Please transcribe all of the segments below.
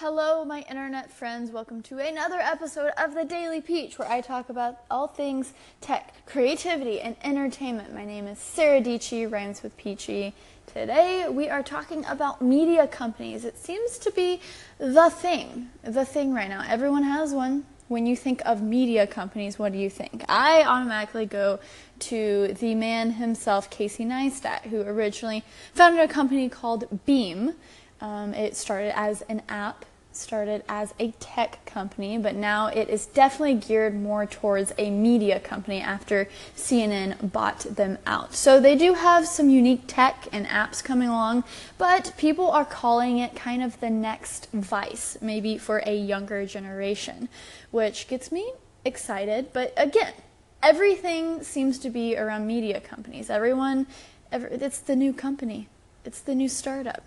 Hello, my internet friends. Welcome to another episode of the Daily Peach, where I talk about all things tech, creativity, and entertainment. My name is Sarah Dietschy, rhymes with Peachy. Today, we are talking about media companies. It seems to be the thing, the thing right now. Everyone has one. When you think of media companies, what do you think? I automatically go to the man himself, Casey Neistat, who originally founded a company called Beme. Um, it started as an app started as a tech company, but now it is definitely geared more towards a media company after CNN bought them out. So they do have some unique tech and apps coming along, but people are calling it kind of the next Vice, maybe for a younger generation, which gets me excited. But again, everything seems to be around media companies. Everyone, every, it's the new company, it's the new startup.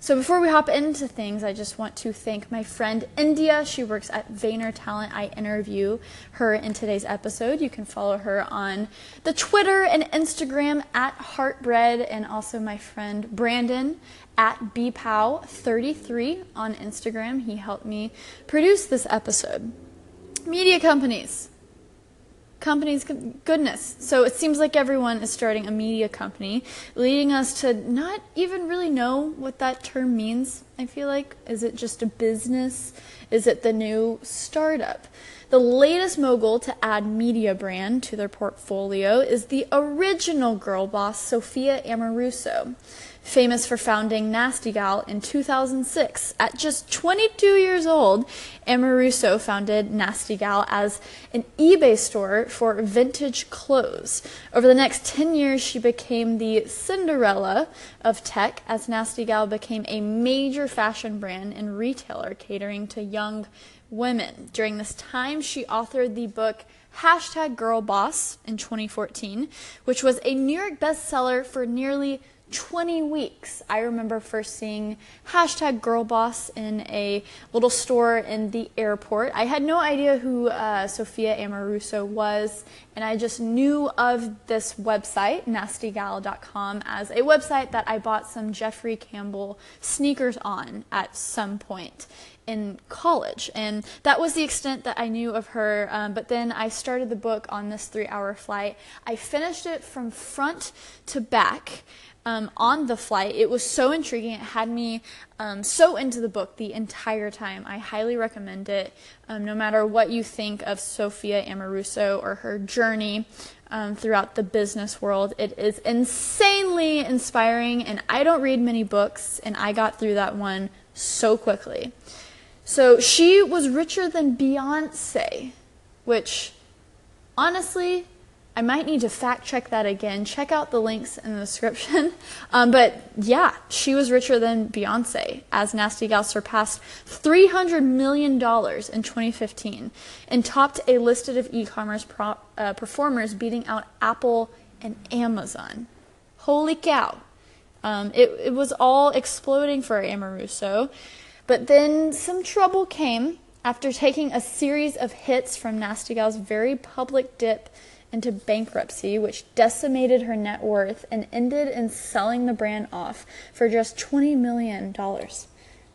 So before we hop into things, I just want to thank my friend India. She works at Vayner Talent. I interview her in today's episode. You can follow her on the Twitter and Instagram at Heartbread, and also my friend Brandon at bpow33 on Instagram. He helped me produce this episode. Media companies companies goodness. So it seems like everyone is starting a media company leading us to not even really know what that term means i feel like. Is it just a business? Is it the new startup? The latest mogul to add media brand to their portfolio is the original girl boss sophia amoruso famous for founding Nasty Gal in 2006. At just 22 years old, Emma Amoruso founded Nasty Gal as an eBay store for vintage clothes. Over the next 10 years, she became the Cinderella of tech as Nasty Gal became a major fashion brand and retailer catering to young women. During this time, she authored the book Hashtag Girl Boss in 2014, which was a New York bestseller for nearly 20 weeks. I remember first seeing hashtag girl boss in a little store in the airport. I had no idea who uh, Sophia Amoruso was, and I just knew of this website, nastygal.com, as a website that I bought some Jeffrey Campbell sneakers on at some point in college. And that was the extent that I knew of her. Um, but then I started the book on this three hour flight. I finished it from front to back um, on the flight. It was so intriguing. It had me um, so into the book the entire time. I highly recommend it. Um, no matter what you think of Sophia Amoruso or her journey um, throughout the business world, it is insanely inspiring. And I don't read many books, and I got through that one so quickly. So she was richer than Beyonce, which honestly I might need to fact check that again. Check out the links in the description. Um, but yeah, she was richer than Beyonce as Nasty Gal surpassed $300 million in 2015 and topped a list of e commerce pro- uh, performers, beating out Apple and Amazon. Holy cow. Um, it, it was all exploding for Amoruso. But then some trouble came after taking a series of hits from Nasty Gal's very public dip into bankruptcy, which decimated her net worth and ended in selling the brand off for just $20 million. $20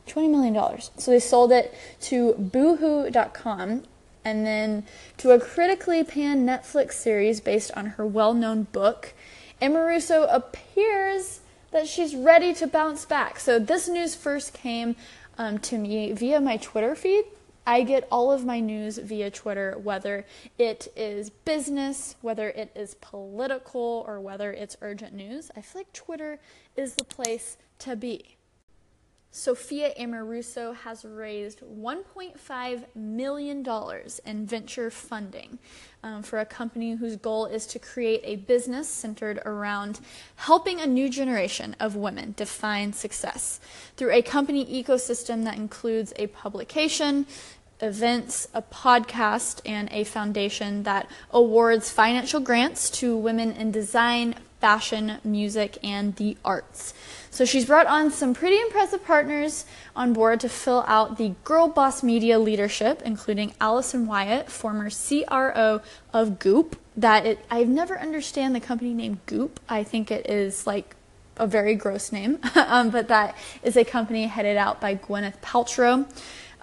million. So they sold it to boohoo.com and then to a critically panned Netflix series based on her well known book. Amoruso appears that she's ready to bounce back. So this news first came um, to me via my Twitter feed I get all of my news via Twitter, whether it is business, whether it is political, or whether it's urgent news. I feel like Twitter is the place to be. Sophia Amoruso has raised $1.5 million in venture funding um, for a company whose goal is to create a business centered around helping a new generation of women define success through a company ecosystem that includes a publication, events, a podcast, and a foundation that awards financial grants to women in design, fashion, music, and the arts. So she's brought on some pretty impressive partners on board to fill out the Girl Boss Media leadership, including Allison Wyatt, former CRO of Goop. That it, I've never understand the company name Goop. I think it is like a very gross name, um, but that is a company headed out by Gwyneth Paltrow.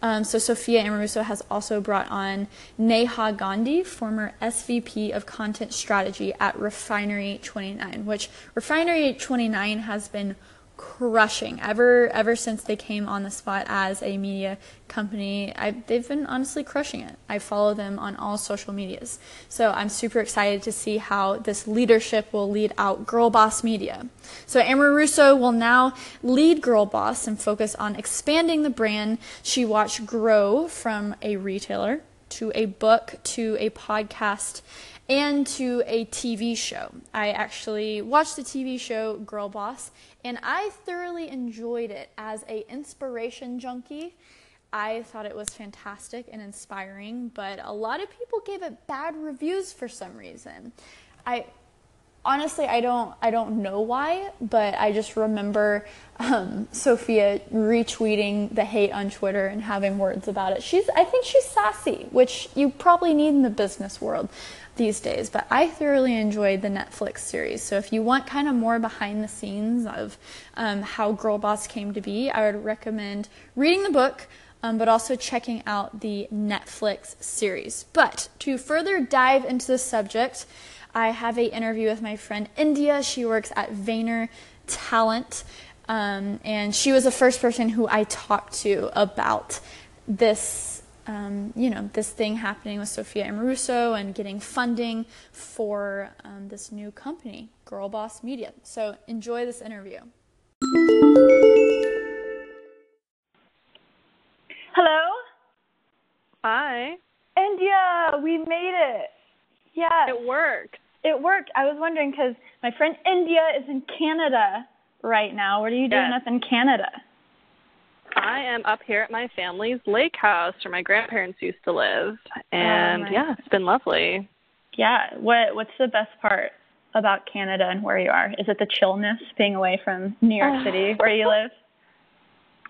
Um, so Sophia Amoruso has also brought on Neha Gandhi, former SVP of Content Strategy at Refinery 29, which Refinery 29 has been crushing. Ever ever since they came on the spot as a media company I, they've been honestly crushing it. I follow them on all social medias. So i'm super excited to see how this leadership will lead out girl boss media. So Amoruso will now lead girl boss and focus on expanding the brand. She watched grow from a retailer to a book to a podcast and to a TV show. I actually watched the TV show Girl Boss and I thoroughly enjoyed it as a inspiration junkie. I thought it was fantastic and inspiring, but a lot of people gave it bad reviews for some reason. I honestly I don't I don't know why, but I just remember um, Sophia retweeting the hate on Twitter and having words about it. She's I think she's sassy, which you probably need in the business world these days, but I thoroughly enjoyed the Netflix series. So if you want kind of more behind the scenes of um, how Girl Boss came to be, I would recommend reading the book. Um, but also checking out the Netflix series. But to further dive into the subject, I have a interview with my friend India. She works at Vayner Talent, um, and she was the first person who I talked to about this um, you know, this thing happening with Sophia Amoruso and getting funding for um, this new company, Girl Boss Media. So enjoy this interview. Hello? Hi. India, we made it. Yeah. It worked. It worked. I was wondering because my friend India is in Canada right now. What are you doing yes. up in Canada? I am up here at my family's lake house where my grandparents used to live, and oh, yeah, it's been lovely. Yeah, what what's the best part about Canada and where you are? Is it the chillness being away from New York City where you live?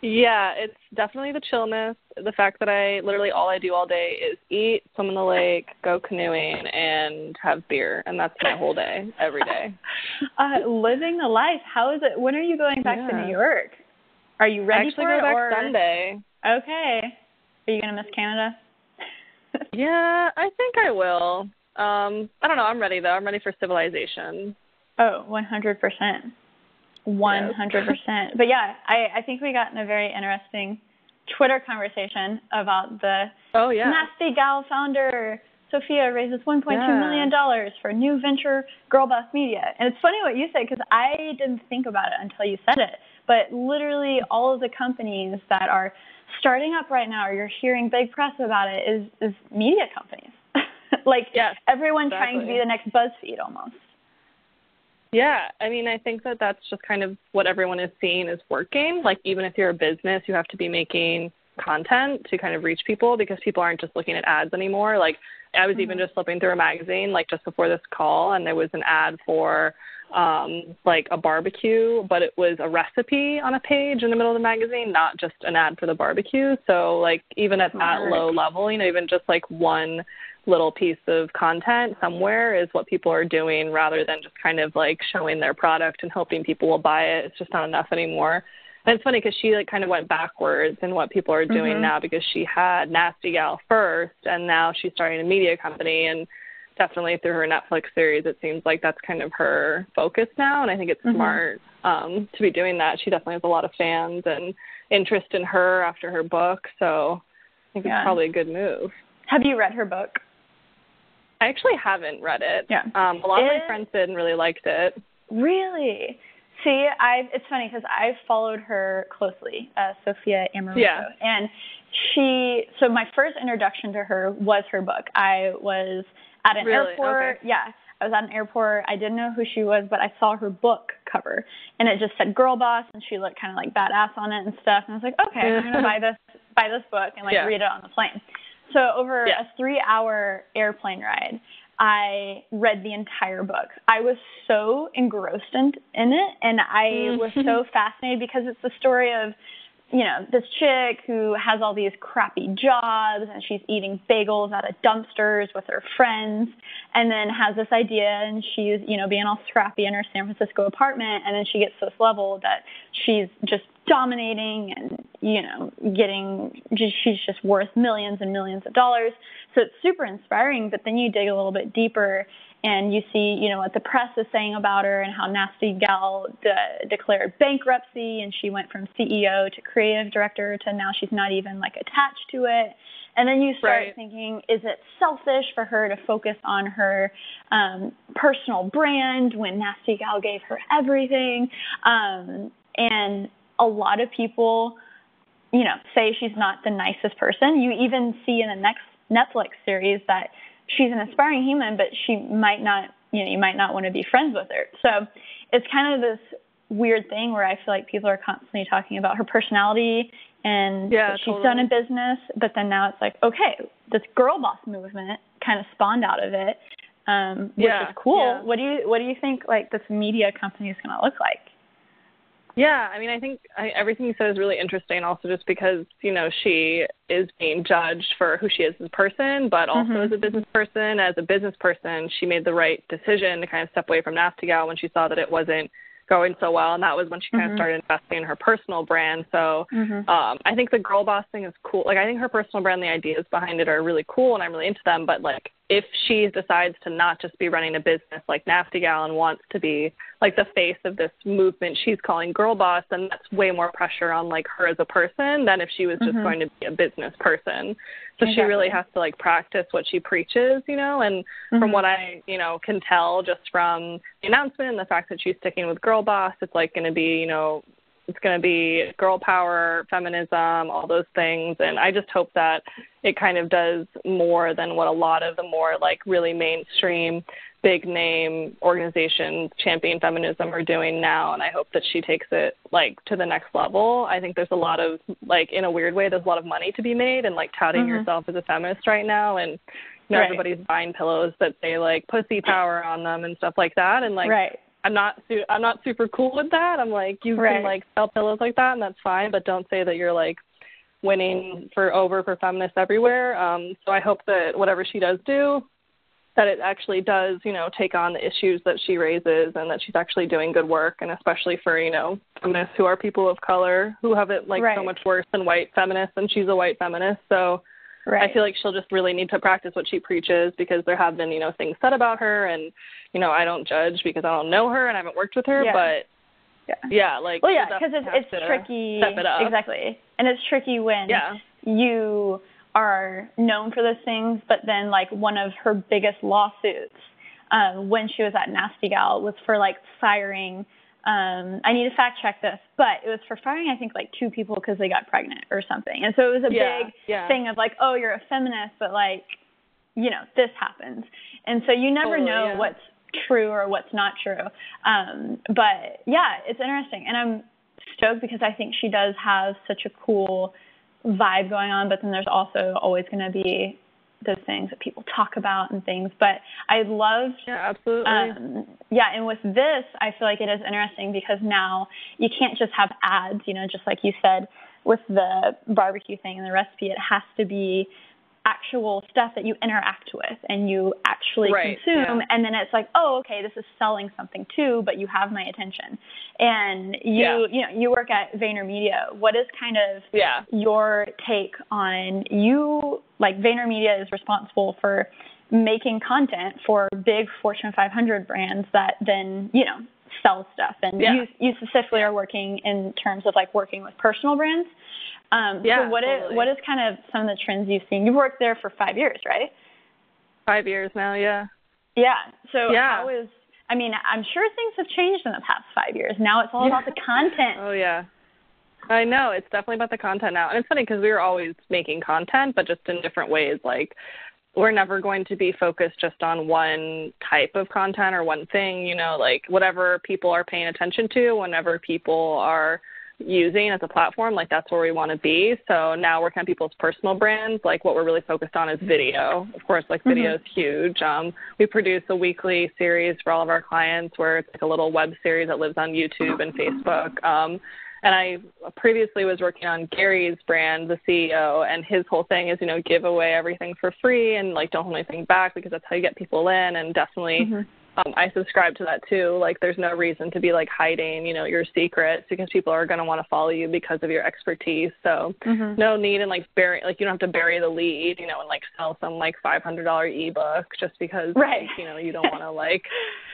Yeah, it's definitely the chillness. The fact that I literally all I do all day is eat, swim in the lake, go canoeing, and have beer, and that's my whole day every day. uh, living the life. How is it? When are you going back yeah. to New York? Are you ready I actually for go back or... Sunday. Okay. Are you gonna miss Canada? yeah, I think I will. Um, I don't know. I'm ready though. I'm ready for civilization. Oh, 100%. 100%. But yeah, I, I think we got in a very interesting Twitter conversation about the oh yeah nasty gal founder Sophia raises 1.2 yeah. million dollars for new venture Girl Boss Media. And it's funny what you said because I didn't think about it until you said it but literally all of the companies that are starting up right now or you're hearing big press about it is is media companies like yes, everyone exactly. trying to be the next buzzfeed almost yeah i mean i think that that's just kind of what everyone is seeing is working. Like even if you're a business you have to be making content to kind of reach people because people aren't just looking at ads anymore like i was mm-hmm. even just flipping through a magazine like just before this call and there was an ad for um, like a barbecue, but it was a recipe on a page in the middle of the magazine, not just an ad for the barbecue. So like even at that low level, you know, even just like one little piece of content somewhere is what people are doing rather than just kind of like showing their product and hoping people will buy it. It's just not enough anymore. And it's funny because she like kind of went backwards in what people are doing mm-hmm. now because she had Nasty Gal first and now she's starting a media company and definitely through her Netflix series, it seems like that's kind of her focus now, and I think it's mm-hmm. smart um, to be doing that. She definitely has a lot of fans and interest in her after her book, so I think yeah. it's probably a good move. Have you read her book? I actually haven't read it. Yeah. Um, a lot it, of my friends did and really liked it. Really? See, I it's funny because I followed her closely, uh, Sophia Amoruso, yeah. and she. So my first introduction to her was her book. I was at an really? airport. Okay. Yeah, I was at an airport. I didn't know who she was, but I saw her book cover, and it just said "Girl Boss," and she looked kind of like badass on it and stuff. And I was like, okay, I'm gonna buy this buy this book and like yeah. read it on the plane. So over yeah. a three-hour airplane ride, I read the entire book. I was so engrossed in, in it, and I was so mm-hmm. fascinated because it's the story of you know, this chick who has all these crappy jobs and she's eating bagels out of dumpsters with her friends and then has this idea and she's, you know, being all scrappy in her San Francisco apartment and then she gets to this level that she's just dominating and, you know, getting she's just worth millions and millions of dollars. So it's super inspiring, but then you dig a little bit deeper and you see, you know, what the press is saying about her and how Nasty Gal de- declared bankruptcy and she went from CEO to creative director to now she's not even like attached to it. And then you start right. thinking, is it selfish for her to focus on her um, personal brand when Nasty Gal gave her everything? Um, and a lot of people, you know, say she's not the nicest person. You even see in the next Netflix series that she's an aspiring human, but she might not, you know, you might not want to be friends with her. So it's kind of this weird thing where I feel like people are constantly talking about her personality and yeah, what she's totally. done in business, but then now it's like, okay, this girl boss movement kind of spawned out of it, um, which yeah, is cool. Yeah. What do you what do you think like this media company is going to look like? Yeah, I mean, I think I, everything you said is really interesting. Also, just because you know she is being judged for who she is as a person, but also mm-hmm. as a business person. As a business person, she made the right decision to kind of step away from Nasty Gal when she saw that it wasn't going so well, and that was when she kind mm-hmm. of started investing in her personal brand. So mm-hmm. um, I think the girl boss thing is cool. Like I think her personal brand, the ideas behind it are really cool, and I'm really into them. But like if she decides to not just be running a business like Nasty Gal and wants to be like the face of this movement she's calling girl boss, then that's way more pressure on like her as a person than if she was just mm-hmm. going to be a business person. So exactly. she really has to like practice what she preaches, you know, and mm-hmm. from what I, you know, can tell just from the announcement and the fact that she's sticking with girl boss, it's like going to be, you know, it's going to be girl power, feminism, all those things. And I just hope that it kind of does more than what a lot of the more like really mainstream big name organizations championing feminism are doing now and I hope that she takes it like to the next level. I think there's a lot of like in a weird way there's a lot of money to be made and like touting mm-hmm. yourself as a feminist right now and you know right. everybody's buying pillows that say like pussy power on them and stuff like that and like right. I'm not su- I'm not super cool with that. I'm like you right. can like sell pillows like that and that's fine, but don't say that you're like winning for over for feminists everywhere. Um, so I hope that whatever she does do, that it actually does, you know, take on the issues that she raises and that she's actually doing good work and especially for, you know, feminists who are people of color who have it like right. so much worse than white feminists and she's a white feminist. So right. I feel like she'll just really need to practice what she preaches because there have been, you know, things said about her and, you know, I don't judge because I don't know her and I haven't worked with her, yeah. but yeah. yeah, like well, yeah, because it's it's tricky. Step it up. Exactly, and it's tricky when yeah. you are known for those things, but then like one of her biggest lawsuits um, when she was at Nasty Gal was for like firing. Um, I need to fact check this, but it was for firing I think like two people because they got pregnant or something, and so it was a yeah, big yeah. thing of like, oh, you're a feminist, but like, you know, this happens, and so you never totally, know yeah. what's true or what's not true. Um, but yeah, it's interesting, and I'm stoked because I think she does have such a cool vibe going on. But then there's also always going to be those things that people talk about and things. But I love, yeah, absolutely, um, yeah. And with this, I feel like it is interesting because now you can't just have ads. You know, just like you said with the barbecue thing and the recipe, it has to be actual stuff that you interact with and you actually right, consume yeah. and then it's like oh okay this is selling something too but you have my attention and you yeah. you know you work at VaynerMedia what is kind of yeah. your take on you like VaynerMedia is responsible for making content for big Fortune 500 brands that then you know sell stuff and yeah. you you specifically are working in terms of like working with personal brands um, yeah, so what is, what is kind of some of the trends you've seen? You've worked there for five years, right? Five years now, yeah. Yeah. So yeah. how is I mean, I'm sure things have changed in the past five years. Now it's all yeah. about the content. Oh yeah. I know it's definitely about the content now, and it's funny because we were always making content, but just in different ways. Like we're never going to be focused just on one type of content or one thing. You know, like whatever people are paying attention to, whenever people are using as a platform, like that's where we want to be. So now working on people's personal brands, like what we're really focused on is video. Of course, like video is mm-hmm. huge. Um, we produce a weekly series for all of our clients where it's like a little web series that lives on YouTube and Facebook. Um, and I previously was working on Gary's brand, the CEO, and his whole thing is, you know, give away everything for free and like don't hold anything back because that's how you get people in. And definitely, mm-hmm um, I subscribe to that too. Like, there's no reason to be like hiding, you know, your secrets because people are going to want to follow you because of your expertise. So, mm-hmm. no need in like bury, like you don't have to bury the lead, you know, and like sell some like five hundred dollar ebook just because, right? Like, you know, you don't want to like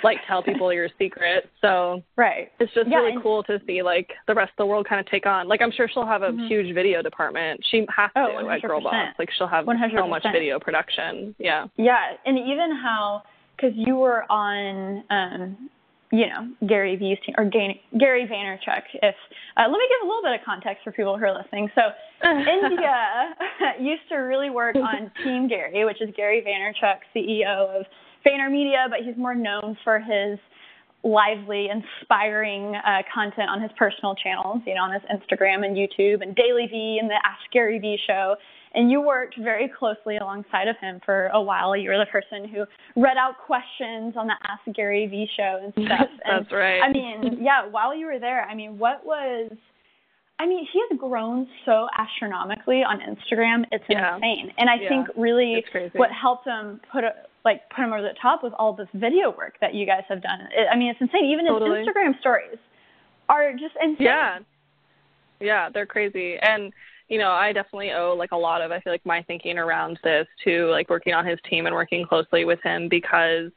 like tell people your secret. So, right. It's just yeah, really cool to see like the rest of the world kind of take on. Like, I'm sure she'll have a mm-hmm. huge video department. She has oh, to at Girl Boss. Like, she'll have 100%. so much video production. Yeah. Yeah, and even how because you were on, um, you know, Gary Vee's team or Gary Vaynerchuk. If uh, let me give a little bit of context for people who are listening. So, India used to really work on Team Gary, which is Gary Vaynerchuk, CEO of VaynerMedia, but he's more known for his lively, inspiring uh, content on his personal channels, you know, on his Instagram and YouTube, and DailyVee and the Ask Gary Vee show. And you worked very closely alongside of him for a while. You were the person who read out questions on the Ask Gary Vee show and stuff. And, That's right. I mean, yeah, while you were there, I mean, what was I mean, he has grown so astronomically on Instagram. It's yeah. insane. And I yeah. think really what helped him put a, like put him over the top was all this video work that you guys have done. It, I mean, it's insane. Even totally. his Instagram stories are just insane. Yeah. Yeah, they're crazy. And you know, I definitely owe like a lot of I feel like my thinking around this to like working on his team and working closely with him because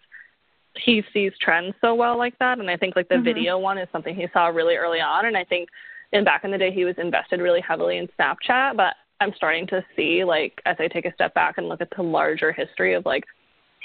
he sees trends so well like that. And I think like the mm-hmm. video one is something he saw really early on. And I think in back in the day he was invested really heavily in Snapchat, but I'm starting to see like as I take a step back and look at the larger history of like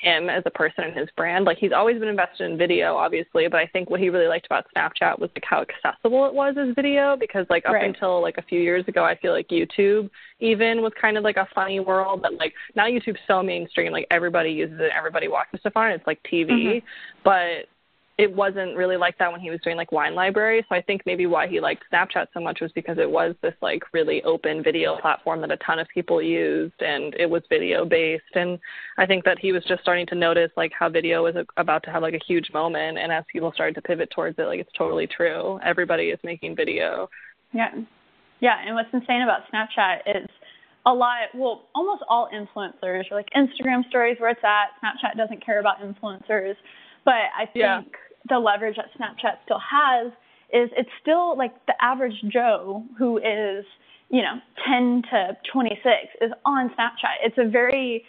him as a person and his brand. Like he's always been invested in video, obviously, but I think what he really liked about Snapchat was like how accessible it was as video because like up right. until like a few years ago, I feel like YouTube even was kind of like a funny world, but like now YouTube's so mainstream, like everybody uses it, everybody watches stuff on it. It's like TV, mm-hmm. but it wasn't really like that when he was doing like wine library. So I think maybe why he liked Snapchat so much was because it was this like really open video platform that a ton of people used and it was video based. And I think that he was just starting to notice like how video was uh, about to have like a huge moment. And as people started to pivot towards it, like it's totally true. Everybody is making video. Yeah. Yeah. And what's insane about Snapchat is a lot, well, almost all influencers are like Instagram stories where it's at. Snapchat doesn't care about influencers. But I think yeah. The leverage that Snapchat still has is it's still like the average Joe who is, you know, 10 to 26 is on Snapchat. It's a very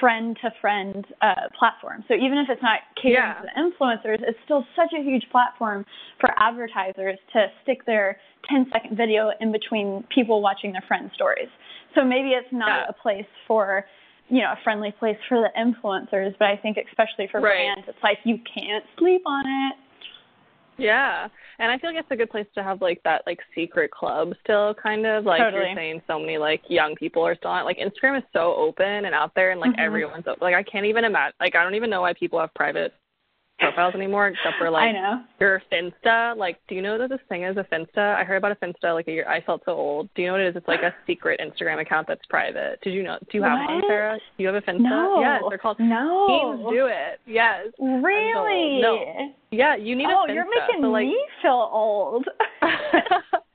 friend to friend uh, platform. So even if it's not catering yeah. to the influencers, it's still such a huge platform for advertisers to stick their 10 second video in between people watching their friends' stories. So maybe it's not yeah. a place for you know, a friendly place for the influencers, but I think especially for right. brands, it's like you can't sleep on it. Yeah. And I feel like it's a good place to have like that like secret club still kind of like totally. you're saying so many like young people are still on like Instagram is so open and out there and like mm-hmm. everyone's like I can't even imagine like I don't even know why people have private profiles anymore except for like I know. your Finsta. Like, do you know that this thing is a Finsta? I heard about a Finsta like a year. I felt so old. Do you know what it is? It's like a secret Instagram account that's private. Did you know? Do you have what? one, Sarah? Do you have a Finsta? No. Yes, they're called No. Teens Do It. Yes. Really? No. Yeah, you need oh, a Finsta. you're making so, like, me feel old.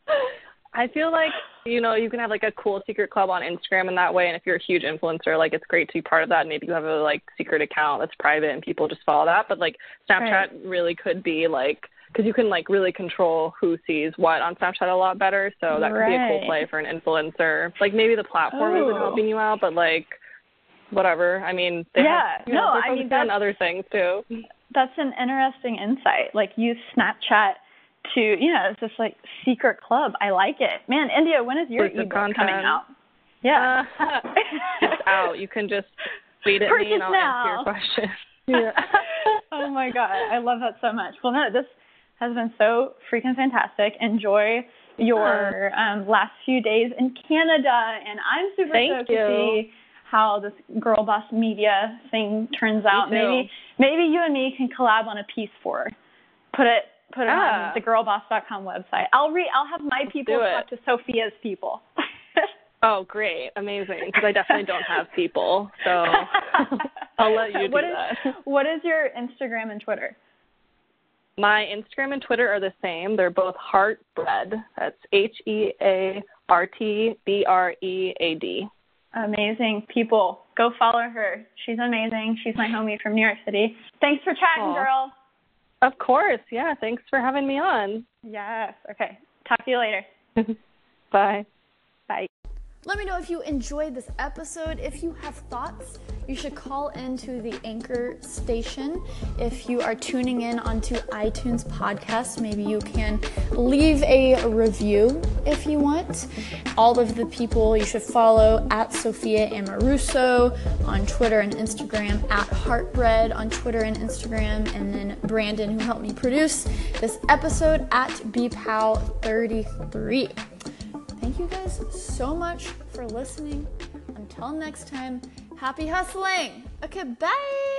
I feel like you know you can have like a cool secret club on Instagram in that way, and if you're a huge influencer, like it's great to be part of that. Maybe you have a like secret account that's private and people just follow that. But like Snapchat right. really could be like because you can like really control who sees what on Snapchat a lot better. So that could be a cool play for an influencer. Like maybe the platform isn't helping you out, but like whatever. I mean, they yeah, have, you know, no, I mean on other things too. That's an interesting insight. Like use Snapchat to you know it's just like secret club. I like it, man. India, when is your ebook coming out? Yeah, uh, it's out. You can just tweet at Purchase me and I'll now. answer your question. Yeah. oh my god, I love that so much. Well, no, this has been so freaking fantastic. Enjoy your um, last few days in Canada, and I'm super Thank stoked you. to see how this Girl Boss Media thing turns out. Me. Maybe maybe you and me can collab on a piece for her. Put it put it Ah. on the girlboss.com website. I'll re I'll have my people do it. talk to Sophia's people. Oh, great, amazing! Because I definitely don't have people, so I'll let you do what is, that. What is your Instagram and Twitter? my Instagram and Twitter are the same. They're both Heartbread. That's H E A R T B R E A D. Amazing people. Go follow her. She's amazing. She's my homie from New York City. Thanks for chatting, Aww. girl. Of course. Yeah. Thanks for having me on. Yes. Okay. Talk to you later. Bye. Bye. Let me know if you enjoyed this episode. If you have thoughts, you should call into the Anchor station. If you are tuning in onto iTunes podcast, maybe you can leave a review if you want. All of the people you should follow at Sophia Amoruso on Twitter and Instagram, at Heartbread on Twitter and Instagram, and then Brandon, who helped me produce this episode, at BPOW33. Thank you guys so much for listening. Until next time, happy hustling. Okay, bye.